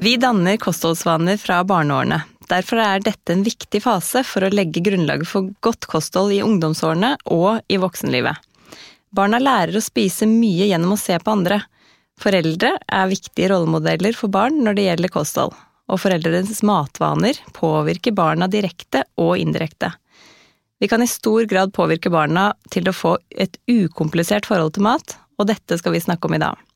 Vi danner kostholdsvaner fra barneårene. Derfor er dette en viktig fase for å legge grunnlaget for godt kosthold i ungdomsårene og i voksenlivet. Barna lærer å spise mye gjennom å se på andre. Foreldre er viktige rollemodeller for barn når det gjelder kosthold, og foreldrenes matvaner påvirker barna direkte og indirekte. Vi kan i stor grad påvirke barna til å få et ukomplisert forhold til mat, og dette skal vi snakke om i dag.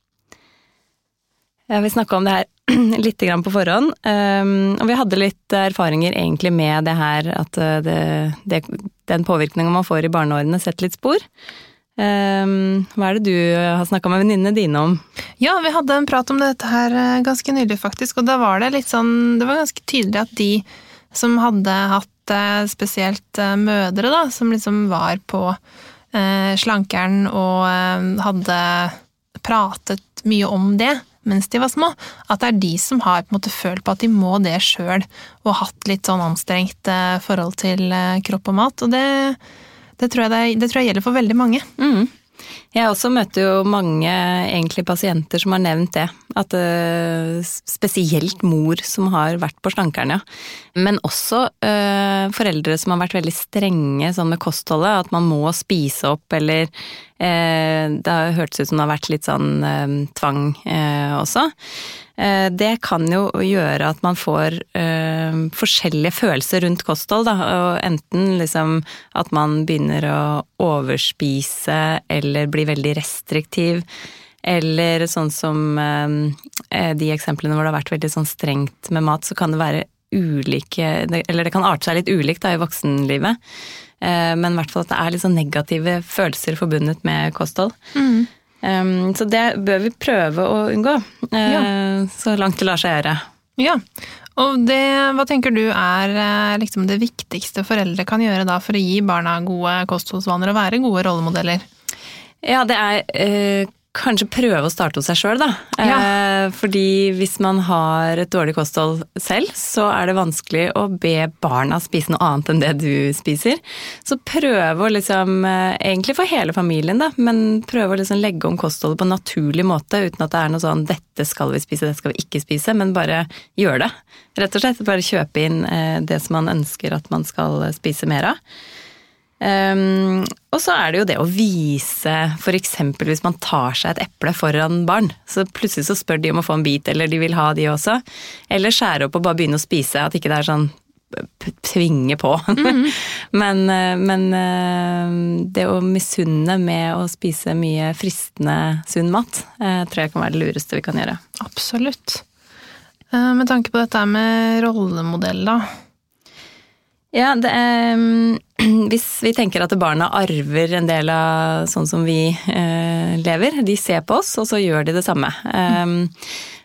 Jeg vil snakke om det her litt på forhånd. Um, og vi hadde litt erfaringer egentlig med det her at uh, det, det, den påvirkninga man får i barneårene, setter litt spor. Um, hva er det du har snakka med venninnene dine om? Ja, vi hadde en prat om dette her uh, ganske nylig, faktisk. Og da var det litt sånn Det var ganske tydelig at de som hadde hatt spesielt mødre, da, som liksom var på slankeren og hadde pratet mye om det, mens de var små. At det er de som har på en måte følt på at de må det sjøl, og hatt litt sånn anstrengt eh, forhold til eh, kropp og mat. Og det, det, tror, jeg det, det tror jeg gjelder for veldig mange. Mm. Jeg også møter jo mange egentlig pasienter som har nevnt det. At uh, spesielt mor som har vært på slankeren, ja. Men også uh, foreldre som har vært veldig strenge sånn med kostholdet. At man må spise opp, eller uh, Det har hørtes ut som det har vært litt sånn tvang også. Eh, det kan jo gjøre at man får forskjellige følelser rundt kosthold, da. Og enten liksom at man begynner å overspise eller bli veldig restriktiv. Eller sånn som uh, de eksemplene hvor det har vært veldig sånn strengt med mat, så kan det være ulike Eller det kan arte seg litt ulikt da i voksenlivet. Uh, men i hvert fall at det er litt sånn negative følelser forbundet med kosthold. Mm. Um, så det bør vi prøve å unngå, uh, ja. så langt det lar seg gjøre. Ja, og det, hva tenker du er eh, liksom det viktigste foreldre kan gjøre da for å gi barna gode kostholdsvaner og være gode rollemodeller? Ja, det er uh, kanskje prøve å starte hos seg sjøl, da. Ja. Eh, fordi hvis man har et dårlig kosthold selv, så er det vanskelig å be barna spise noe annet enn det du spiser. Så prøve å liksom, eh, egentlig for hele familien, da, men prøve å liksom legge om kostholdet på en naturlig måte, uten at det er noe sånn 'dette skal vi spise, dette skal vi ikke spise', men bare gjør det. Rett og slett bare kjøpe inn eh, det som man ønsker at man skal spise mer av. Um, og så er det jo det å vise, f.eks. hvis man tar seg et eple foran barn, så plutselig så spør de om å få en bit, eller de vil ha de også. Eller skjære opp og bare begynne å spise, at ikke det er sånn tvinge på. Mm men, eh, men, eh, det å misunne med å spise mye fristende sunn mat, eh, tror jeg kan være det lureste vi kan gjøre. Absolutt. Med tanke på dette med rollemodell, da. Ja, er, mm, hvis vi tenker at barna arver en del av sånn som vi eh, lever, de ser på oss, og så gjør de det samme. Um,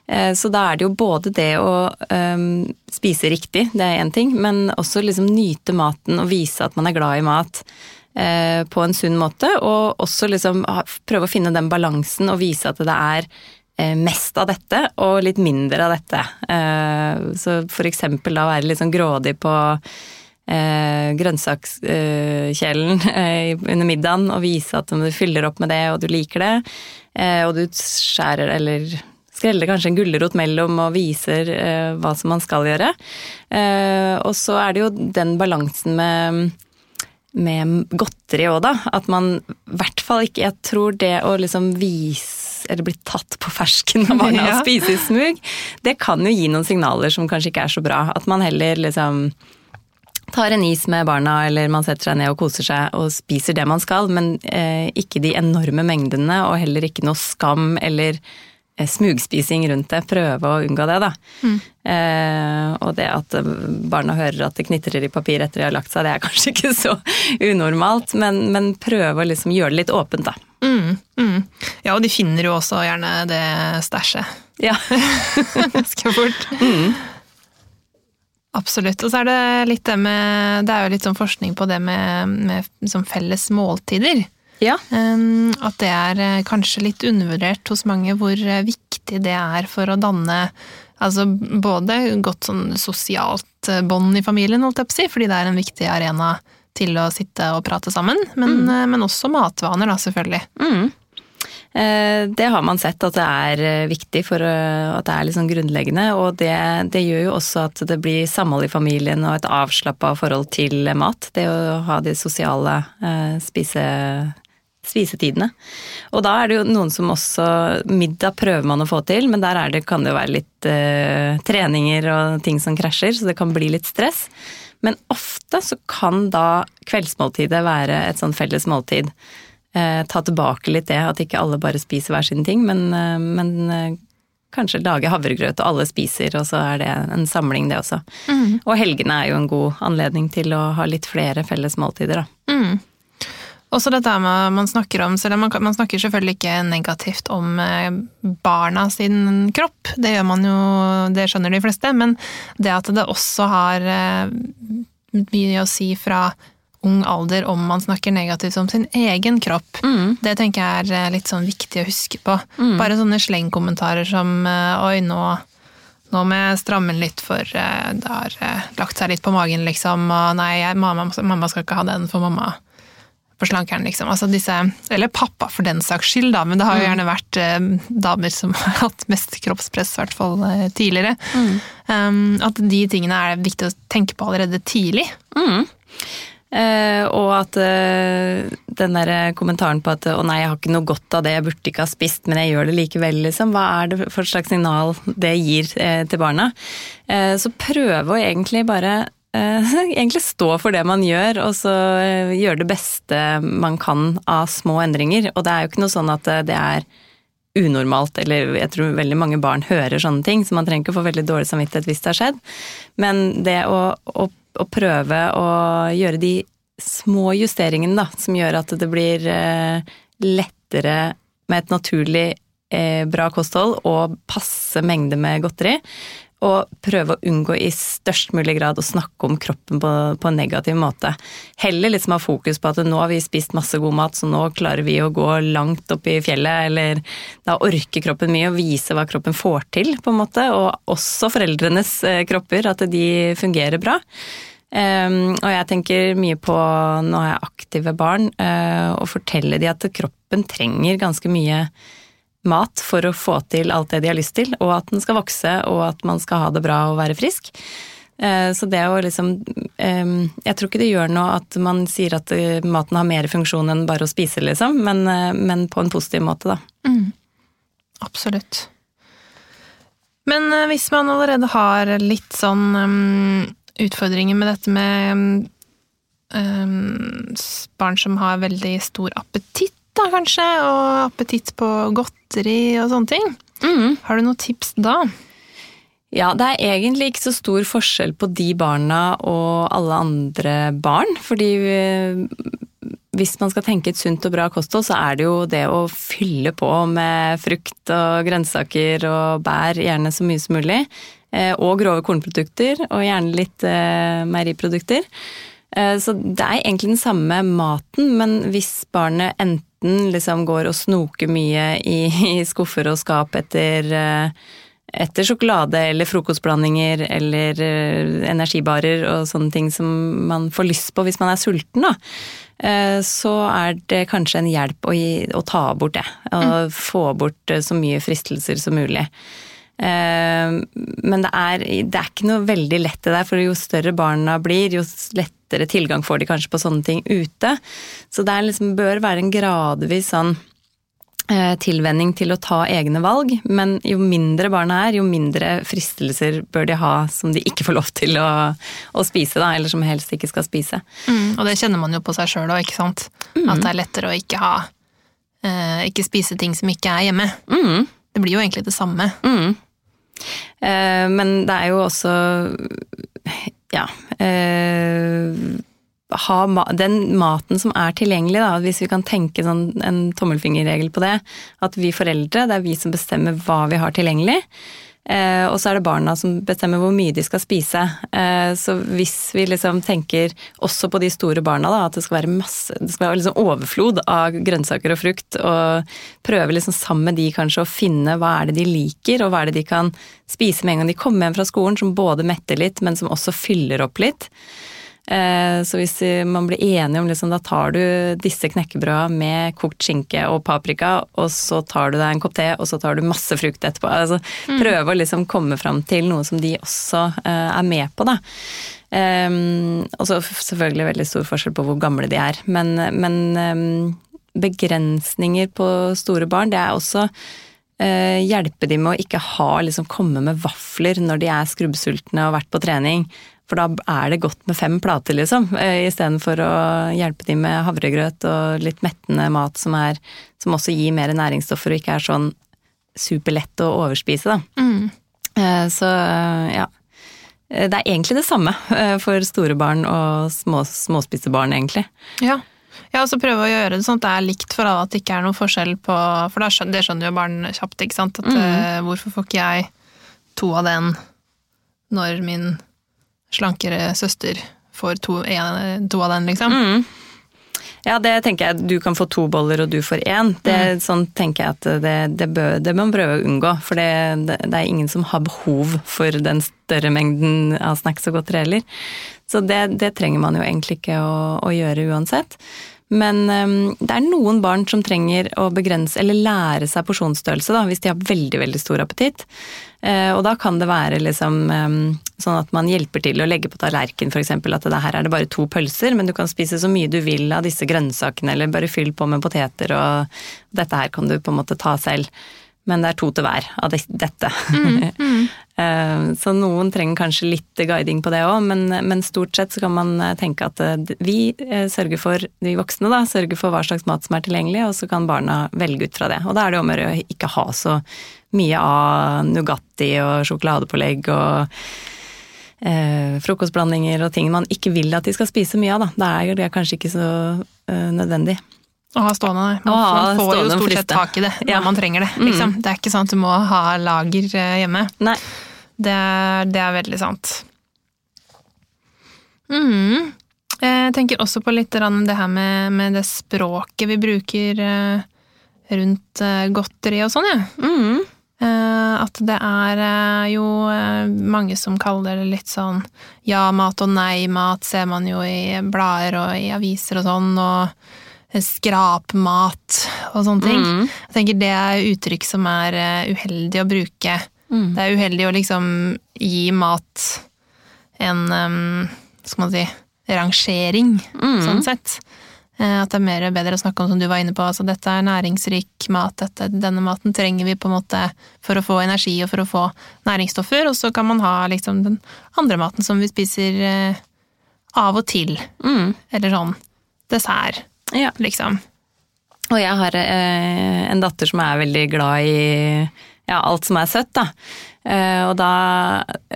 eh, så da er det jo både det å um, spise riktig, det er én ting, men også liksom nyte maten og vise at man er glad i mat eh, på en sunn måte. Og også liksom prøve å finne den balansen og vise at det er eh, mest av dette og litt mindre av dette. Så for eksempel da være litt sånn grådig på eh, grønnsakskjelen eh, under middagen og vise at du fyller opp med det og du liker det. Eh, og du skjærer eller skreller kanskje en gulrot mellom og viser eh, hva som man skal gjøre. Eh, og så er det jo den balansen med med godteri òg, da. At man i hvert fall ikke Jeg tror det å liksom vise eller bli tatt på fersken av barna ja. og spise i smug, det kan jo gi noen signaler som kanskje ikke er så bra. At man heller liksom tar en is med barna, eller man setter seg ned og koser seg og spiser det man skal, men eh, ikke de enorme mengdene, og heller ikke noe skam eller eh, smugspising rundt det. Prøve å unngå det, da. Mm. Eh, og det at barna hører at det knitrer i papir etter de har lagt seg, det er kanskje ikke så unormalt, men, men prøve å liksom gjøre det litt åpent, da. Mm, mm. Ja, og de finner jo også gjerne det stæsjet Ja. ganske fort. Absolutt. Og så er det litt det med Det er jo litt sånn forskning på det med, med sånn felles måltider. ja. Um, at det er eh, kanskje litt undervurdert hos mange hvor eh, viktig det er for å danne altså både godt sånn sosialt eh, bånd i familien, holdt jeg på å si, fordi det er en viktig arena til å sitte og prate sammen, men, mm. men også matvaner, da, selvfølgelig. Mm. Eh, Det har man sett at det er eh, viktig for eh, at det er litt sånn grunnleggende, og det, det gjør jo også at det blir samhold i familien og et avslappa forhold til mat. Det å ha de sosiale spise, spisetidene. Og da er det jo noen som også Middag prøver man å få til, men der er det, kan det jo være litt eh, treninger og ting som krasjer, så det kan bli litt stress. Men ofte så kan da kveldsmåltidet være et sånn felles måltid eh, ta tilbake litt det, at ikke alle bare spiser hver sin ting, men, eh, men eh, kanskje lage havregrøt og alle spiser, og så er det en samling det også. Og helgene er jo en god anledning til å ha litt flere felles måltider, da. Mm. Også dette med man snakker om, selv om man, man snakker selvfølgelig ikke negativt om eh, barna sin kropp, det gjør man jo, det skjønner de fleste, men det at det også har eh, mye å si fra ung alder om man snakker negativt om sin egen kropp, det tenker jeg er eh, litt sånn viktig å huske på. Bare sånne slengkommentarer som eh, oi, nå nå må jeg stramme inn litt, for eh, det har lagt seg litt på magen, liksom. Og nei, jeg, mamma, mamma skal ikke ha den, for mamma for slankeren, liksom. Altså disse, eller pappa for den saks skyld, da, men det har jo gjerne vært eh, damer som har hatt mest kroppspress, i hvert fall eh, tidligere. Um, at de tingene er det viktig å tenke på allerede tidlig. Eh, og at eh, den der kommentaren på at 'å nei, jeg har ikke noe godt av det, jeg burde ikke ha spist, men jeg gjør det likevel', liksom. Hva er det for slags signal det gir eh, til barna? Så prøve å egentlig bare egentlig stå for det man gjør, og så gjøre det beste man kan av små endringer. Og det er jo ikke noe sånn at det er unormalt, eller jeg tror veldig mange barn hører sånne ting, så man trenger ikke å få veldig dårlig samvittighet hvis det har skjedd. Men det å, å, å prøve å gjøre de små justeringene, da, som gjør at det blir eh, lettere med et naturlig eh, bra kosthold og passe mengde med godteri, og prøve å unngå i størst mulig grad å snakke om kroppen på, på en negativ måte. Heller liksom ha fokus på at nå har vi spist masse god mat, så nå klarer vi å gå langt opp i fjellet, eller da orker kroppen mye, å vise hva kroppen får til, på en måte. Og også foreldrenes eh, kropper, at de fungerer bra. Um, og jeg tenker mye på, nå har jeg aktive barn, uh, å fortelle de at kroppen trenger ganske mye mat for å få til alt det de har lyst til, og at den skal vokse, og at man skal ha det bra og være frisk. Uh, så det å liksom um, Jeg tror ikke det gjør noe at man sier at uh, maten har mer funksjon enn bare å spise, liksom, men, men på en positiv måte, da. Absolutt. Men eh, hvis man allerede har litt sånn um, utfordringer med dette med um, barn som har veldig stor appetitt, da kanskje, og appetitt på godteri og sånne ting, har du noen tips da? Ja, det er egentlig ikke så stor forskjell på de barna og alle andre barn, fordi hvis man skal tenke et sunt og bra kosthold, så er det jo det å fylle på med frukt og grønnsaker og bær, gjerne så mye som mulig, eh, og grove kornprodukter, og gjerne litt eh, meieriprodukter. Eh, Så det er egentlig den samme maten, men hvis barnet enten liksom går og snoker mye i, i skuffer og skap etter eh, etter sjokolade eller frokostblandinger eller eh, energibarer og sånne ting som man får lyst på hvis man er sulten, da, eh, så er det kanskje en hjelp å, gi, å ta bort det. Og få bort så mye fristelser som mulig. Men det er, det er ikke noe veldig lett det der, for jo større barna blir, jo lettere tilgang får de kanskje på sånne ting ute. Så det er liksom, bør være en gradvis sånn eh, tilvenning til å ta egne valg, men jo mindre barna er, jo mindre fristelser bør de ha som de ikke får lov til å, å spise, da, eller som helst ikke skal spise. Og det kjenner man jo på seg sjøl òg, ikke sant? At det er lettere å ikke ha eh, Ikke spise ting som ikke er hjemme. Mm. Det blir jo egentlig det samme. Mm. Eh, men det er jo også Ja. Eh, ha ma den maten som er tilgjengelig, da, hvis vi kan tenke sånn en tommelfingerregel på det, at vi foreldre, det er vi som bestemmer hva vi har tilgjengelig. Eh, og så er det barna som bestemmer hvor mye de skal spise. Eh, så hvis vi liksom tenker også på de store barna, da, at det skal være masse, det skal være liksom overflod av grønnsaker og frukt, og prøve liksom sammen med de kanskje å finne hva er det de liker, og hva er det de kan spise med en gang de kommer hjem fra skolen, som både metter litt, men som også fyller opp litt. Eh, så hvis man blir enige om liksom, da tar du disse knekkebrøda med kokt skinke og paprika, og så tar du deg en kopp te, og så tar du masse frukt etterpå. Altså, mm. Prøve å liksom komme fram til noe som de også uh, er med på, da. Um, og så selvfølgelig veldig stor forskjell på hvor gamle de er. Men, men begrensninger på store barn, det er også hjelpe de med å ikke ha, liksom, komme med vafler når de er skrubbsultne og har vært på trening. For da er det godt med fem plater, liksom. Eh, Istedenfor å hjelpe de med havregrøt og litt mettende mat som, er, som også gir mer næringsstoffer og ikke er sånn superlett å overspise, da. Mm. Eh, så ja. Det er egentlig det samme eh, for store barn og små, småspiste barn, egentlig. Ja. Ja, og så prøve å gjøre det sånn at det er likt for alle, at det ikke er noen forskjell på For det skjønner jo barn kjapt, ikke sant. At mm. hvorfor får ikke jeg to av den når min slankere søster får to, en, to av den, liksom. Mm. Ja, det tenker jeg. Du kan få to boller, og du får én. Det, mm. Sånn tenker jeg at det, det, bør, det må man prøve å unngå. For det, det, det, er ingen som har behov for den større mengden av snacks og godteri heller. Så det, trenger man jo egentlig ikke å, å gjøre uansett. Men um, det er noen barn som trenger å begrense eller lære seg porsjonsstørrelse da, hvis de har veldig veldig stor appetitt. Uh, og da kan det være liksom um, sånn at man hjelper til å legge på tallerken f.eks. at det her er det bare to pølser, men du kan spise så mye du vil av disse grønnsakene, eller bare fyll på med poteter, og dette her kan du på en måte ta selv men det er to til hver av dette. Mm, mm. Eh, så noen trenger kanskje litt guiding på det òg, men, men, stort sett så kan man eh, tenke at eh, vi sørger for, de voksne da, sørger for hva slags mat som er tilgjengelig, og så kan barna velge ut fra det. Og da er det om å ikke ha så mye av Nugatti og sjokoladepålegg og eh, frokostblandinger og ting man ikke vil at de skal spise mye av, da. Da er det kanskje ikke så eh, nødvendig. Å ha stående, nei. Man, man får jo stort sett tak i det når ja. man trenger det. Liksom. Mm. Det er ikke sånn at du må ha lager hjemme. Nei. Det, det er veldig sant. Mm. Jeg tenker også på litt det her med, med det språket vi bruker eh, rundt eh, godteri og sånn, jeg. Ja. Mm. At det er jo mange som kaller det litt sånn ja-mat og nei-mat, ser man jo i blader og i aviser og sånn. og skrapmat og sånne ting. Mm. Jeg tenker det er uttrykk som er uheldig å bruke. Mm. Det er uheldig å liksom gi mat en um, skal man si, rangering, mm. sånn sett. Eh, at det er mer bedre å snakke om som du var inne på, altså dette er næringsrik mat, dette, denne maten trenger vi på en måte for å få energi og for å få næringsstoffer, og så kan man ha liksom den andre maten som vi spiser eh, av og til. Mm. Eller sånn dessert ja. liksom. Og jeg har eh, en datter som er veldig glad i ja, alt som er søtt, da. Eh, og da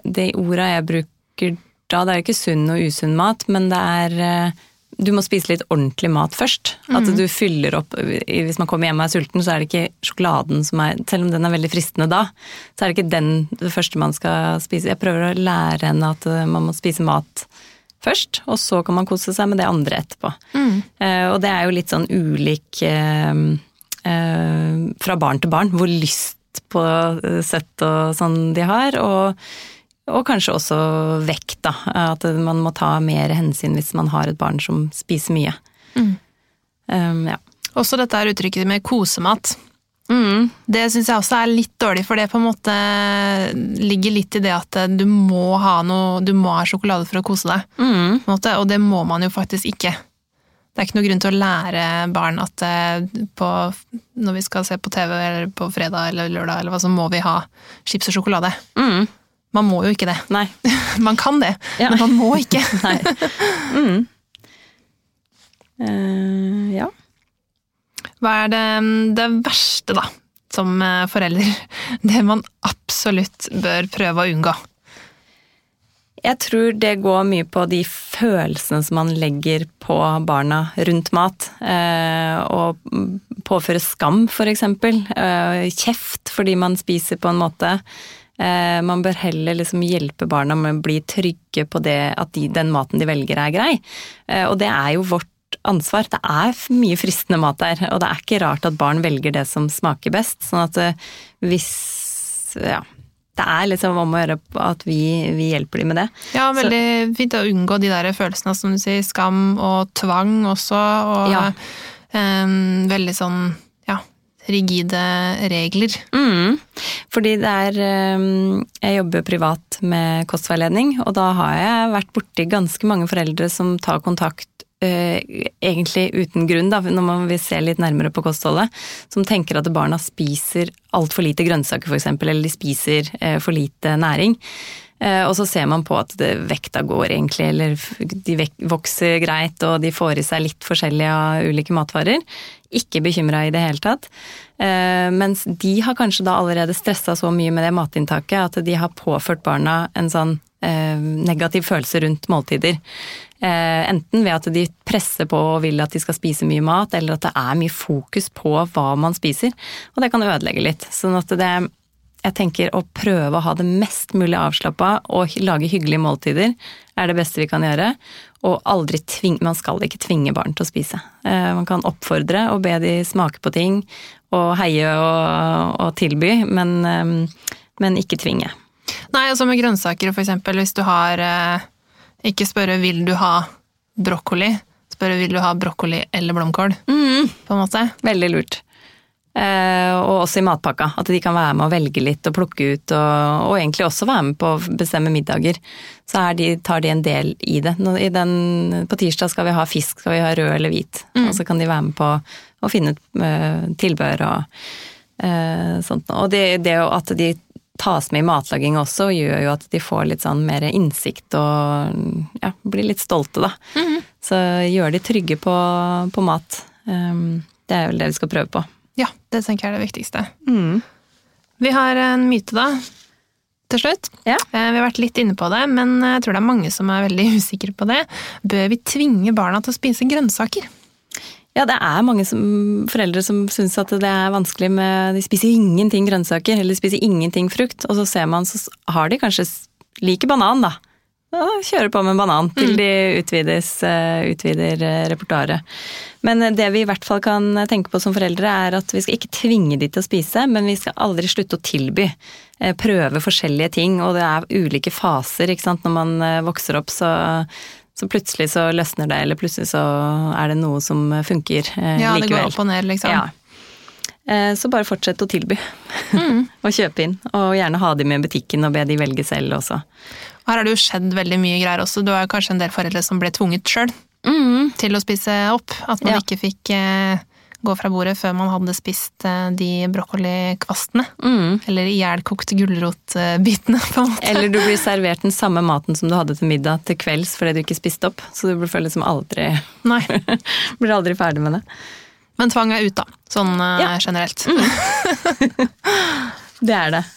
De orda jeg bruker da, det er jo ikke sunn og usunn mat, men det er eh, du må spise litt ordentlig mat først. At mm. du fyller opp Hvis man kommer hjem og er sulten, så er det ikke sjokoladen som er Selv om den er veldig fristende da, så er det ikke den det første man skal spise. Jeg prøver å lære henne at eh, man må spise mat først, og så kan man kose seg med det andre etterpå. Mm. Uh, og det er jo litt sånn ulik uh, uh, fra barn til barn hvor lyst på sett og sånn de har, og, og kanskje også vekt, da. At man må ta mer hensyn hvis man har et barn som spiser mye. Mm. Um, ja. Også dette er uttrykket med kosemat. Mm. Det syns jeg også er litt dårlig, for det på en måte ligger litt i det at du må ha noe, du må ha sjokolade for å kose deg. Mm. Måte, og det må man jo faktisk ikke. Det er ikke noe grunn til å lære barn at eh, på, når vi skal se på TV eller på fredag eller lørdag, eller hva, så må vi ha chips og sjokolade. Mm. Man må jo ikke det. Nei. man kan det, ja. men man må ikke. Mm. Uh, ja. Hva er det, det verste, da, som eh, forelder? Det man absolutt bør prøve å unngå? Jeg tror det går mye på de følelsene som man legger på barna rundt mat. Eh, og påføre skam, eksempel. Eh, kjeft fordi man spiser på en måte. Eh, man bør heller liksom hjelpe barna med å bli trygge på det at de, den maten de velger er grei. Eh, og det er jo vårt ansvar. Det er mye fristende mat der, og det er ikke rart at barn velger det som smaker best. Sånn at eh, hvis ja, det er liksom om å gjøre at vi, vi hjelper dem med det. Ja, veldig Så, fint å unngå de der følelsene, som du sier, skam og tvang også, og ja. um, veldig sånn ja, rigide regler. Mm. Fordi det er Jeg jobber privat med kostveiledning, og da har jeg vært borti ganske mange foreldre som tar kontakt egentlig uten grunn, da, når man vil se litt nærmere på kostholdet, som tenker at barna spiser altfor lite grønnsaker f.eks., eller de spiser uh, for lite næring. Uh, og så ser man på at vekta går egentlig, eller de vokser greit og de får i seg litt forskjellig av ulike matvarer. Ikke bekymra i det hele tatt. Mens de har kanskje da allerede stressa så mye med det matinntaket at de har påført barna en sånn negativ følelse rundt måltider. Eh, enten ved at de presser på og vil at de skal spise mye mat, eller at det er mye fokus på hva man spiser. Og det kan ødelegge litt. Sånn at det Jeg tenker å prøve å ha det mest mulig avslappa og lage hyggelige måltider er det beste vi kan gjøre. Og aldri tvinge Man skal ikke tvinge barn til å spise. Eh, man kan oppfordre og be de smake på ting og heie og, og tilby, men, eh, men ikke tvinge. Nei, altså med grønnsaker eksempel, hvis du har ikke spørre 'vil du ha brokkoli', spørre 'vil du ha brokkoli eller blomkål'. Mm. På en måte. Veldig lurt. Eh, og også i matpakka. At de kan være med å velge litt og plukke ut, og, og egentlig også være med på å bestemme middager. Så de, tar de en del i det. I den, på tirsdag skal vi ha fisk, skal vi ha rød eller hvit. Mm. Og så kan de være med på å finne ut uh, tilbehør og eh, sånt. Og det, det at de tas med i matlaging også, gjør jo at de får litt sånn mer innsikt og ja, blir litt stolte, da. Mm -hmm. Så gjør de trygge på, på mat. Um, det er vel det vi skal prøve på. Ja, det tenker jeg er det viktigste. Mm. Vi har en myte, da. Til slutt. Ja. Eh, vi har vært litt inne på det, men jeg tror det er mange som er veldig usikre på det. Bør vi tvinge barna til å spise grønnsaker? Ja, det er mange som, foreldre som syns at det er vanskelig med De spiser ingenting grønnsaker, eller de spiser ingenting frukt, og så ser man, så har de kanskje liker banan, da. Ja, kjører på med banan til mm. de utvides, eh, utvider eh, repertoaret. Men det vi i hvert fall kan tenke på som foreldre, er at vi skal ikke tvinge de til å spise, men vi skal aldri slutte å tilby. Eh, prøve forskjellige ting, og det er ulike faser, ikke sant. Når man vokser opp, så så plutselig så løsner det, eller plutselig så er det noe som funker eh, ja, likevel. Ja, det går opp og ned, liksom. Ja. Eh, så bare fortsett å tilby. Mm. og kjøpe inn. Og gjerne ha de med i butikken og be de velge selv også. Her har det jo skjedd veldig mye greier også. Du har jo kanskje en del foreldre som ble tvunget sjøl mm. til å spise opp. At man ja. ikke fikk eh, gå fra bordet før man hadde spist eh, de brokkolikvastene. Mm. Eller ihjelkokte gulrotbitene, på en måte. Eller du blir servert den samme maten som du hadde til middag til kvelds fordi du ikke spiste opp. Så du blir liksom aldri Nei. blir aldri ferdig med det. Men tvang er ut, da. Sånn eh, ja. generelt. Mm. det er det.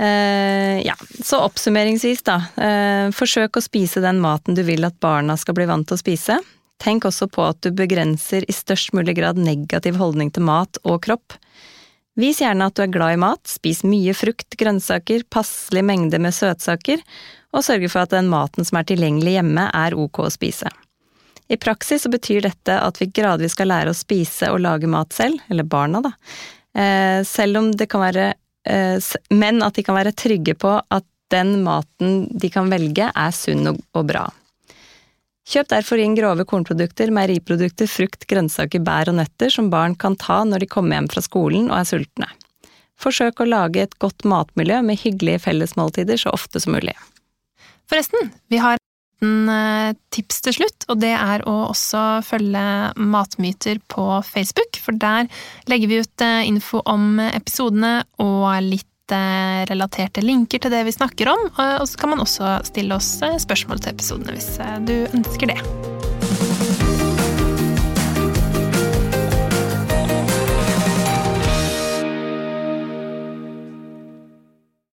Uh, ja, så oppsummeringsvis, da. Uh, forsøk å spise den maten du vil at barna skal bli vant til å spise. Tenk også på at du begrenser i størst mulig grad negativ holdning til mat og kropp. Vis gjerne at du er glad i mat, spis mye frukt, grønnsaker, passelig mengde med søtsaker, og sørge for at den maten som er tilgjengelig hjemme, er ok å spise. I praksis så betyr dette at vi gradvis skal lære å spise og lage mat selv, eller barna, da, eh, selv om det kan være eh, Men at de kan være trygge på at den maten de kan velge, er sunn og bra. Kjøp derfor inn grove kornprodukter, meieriprodukter, frukt, grønnsaker, bær og nøtter som barn kan ta når de kommer hjem fra skolen og er sultne. Forsøk å lage et godt matmiljø med hyggelige fellesmåltider så ofte som mulig. Forresten, vi har en eh, tips til slutt, og det er å også følge Matmyter på Facebook, for der legger vi ut eh, info om episodene og litt relaterte linker til det vi snakker om. Og så kan man også stille oss eh, spørsmål til episodene hvis eh, du ønsker det.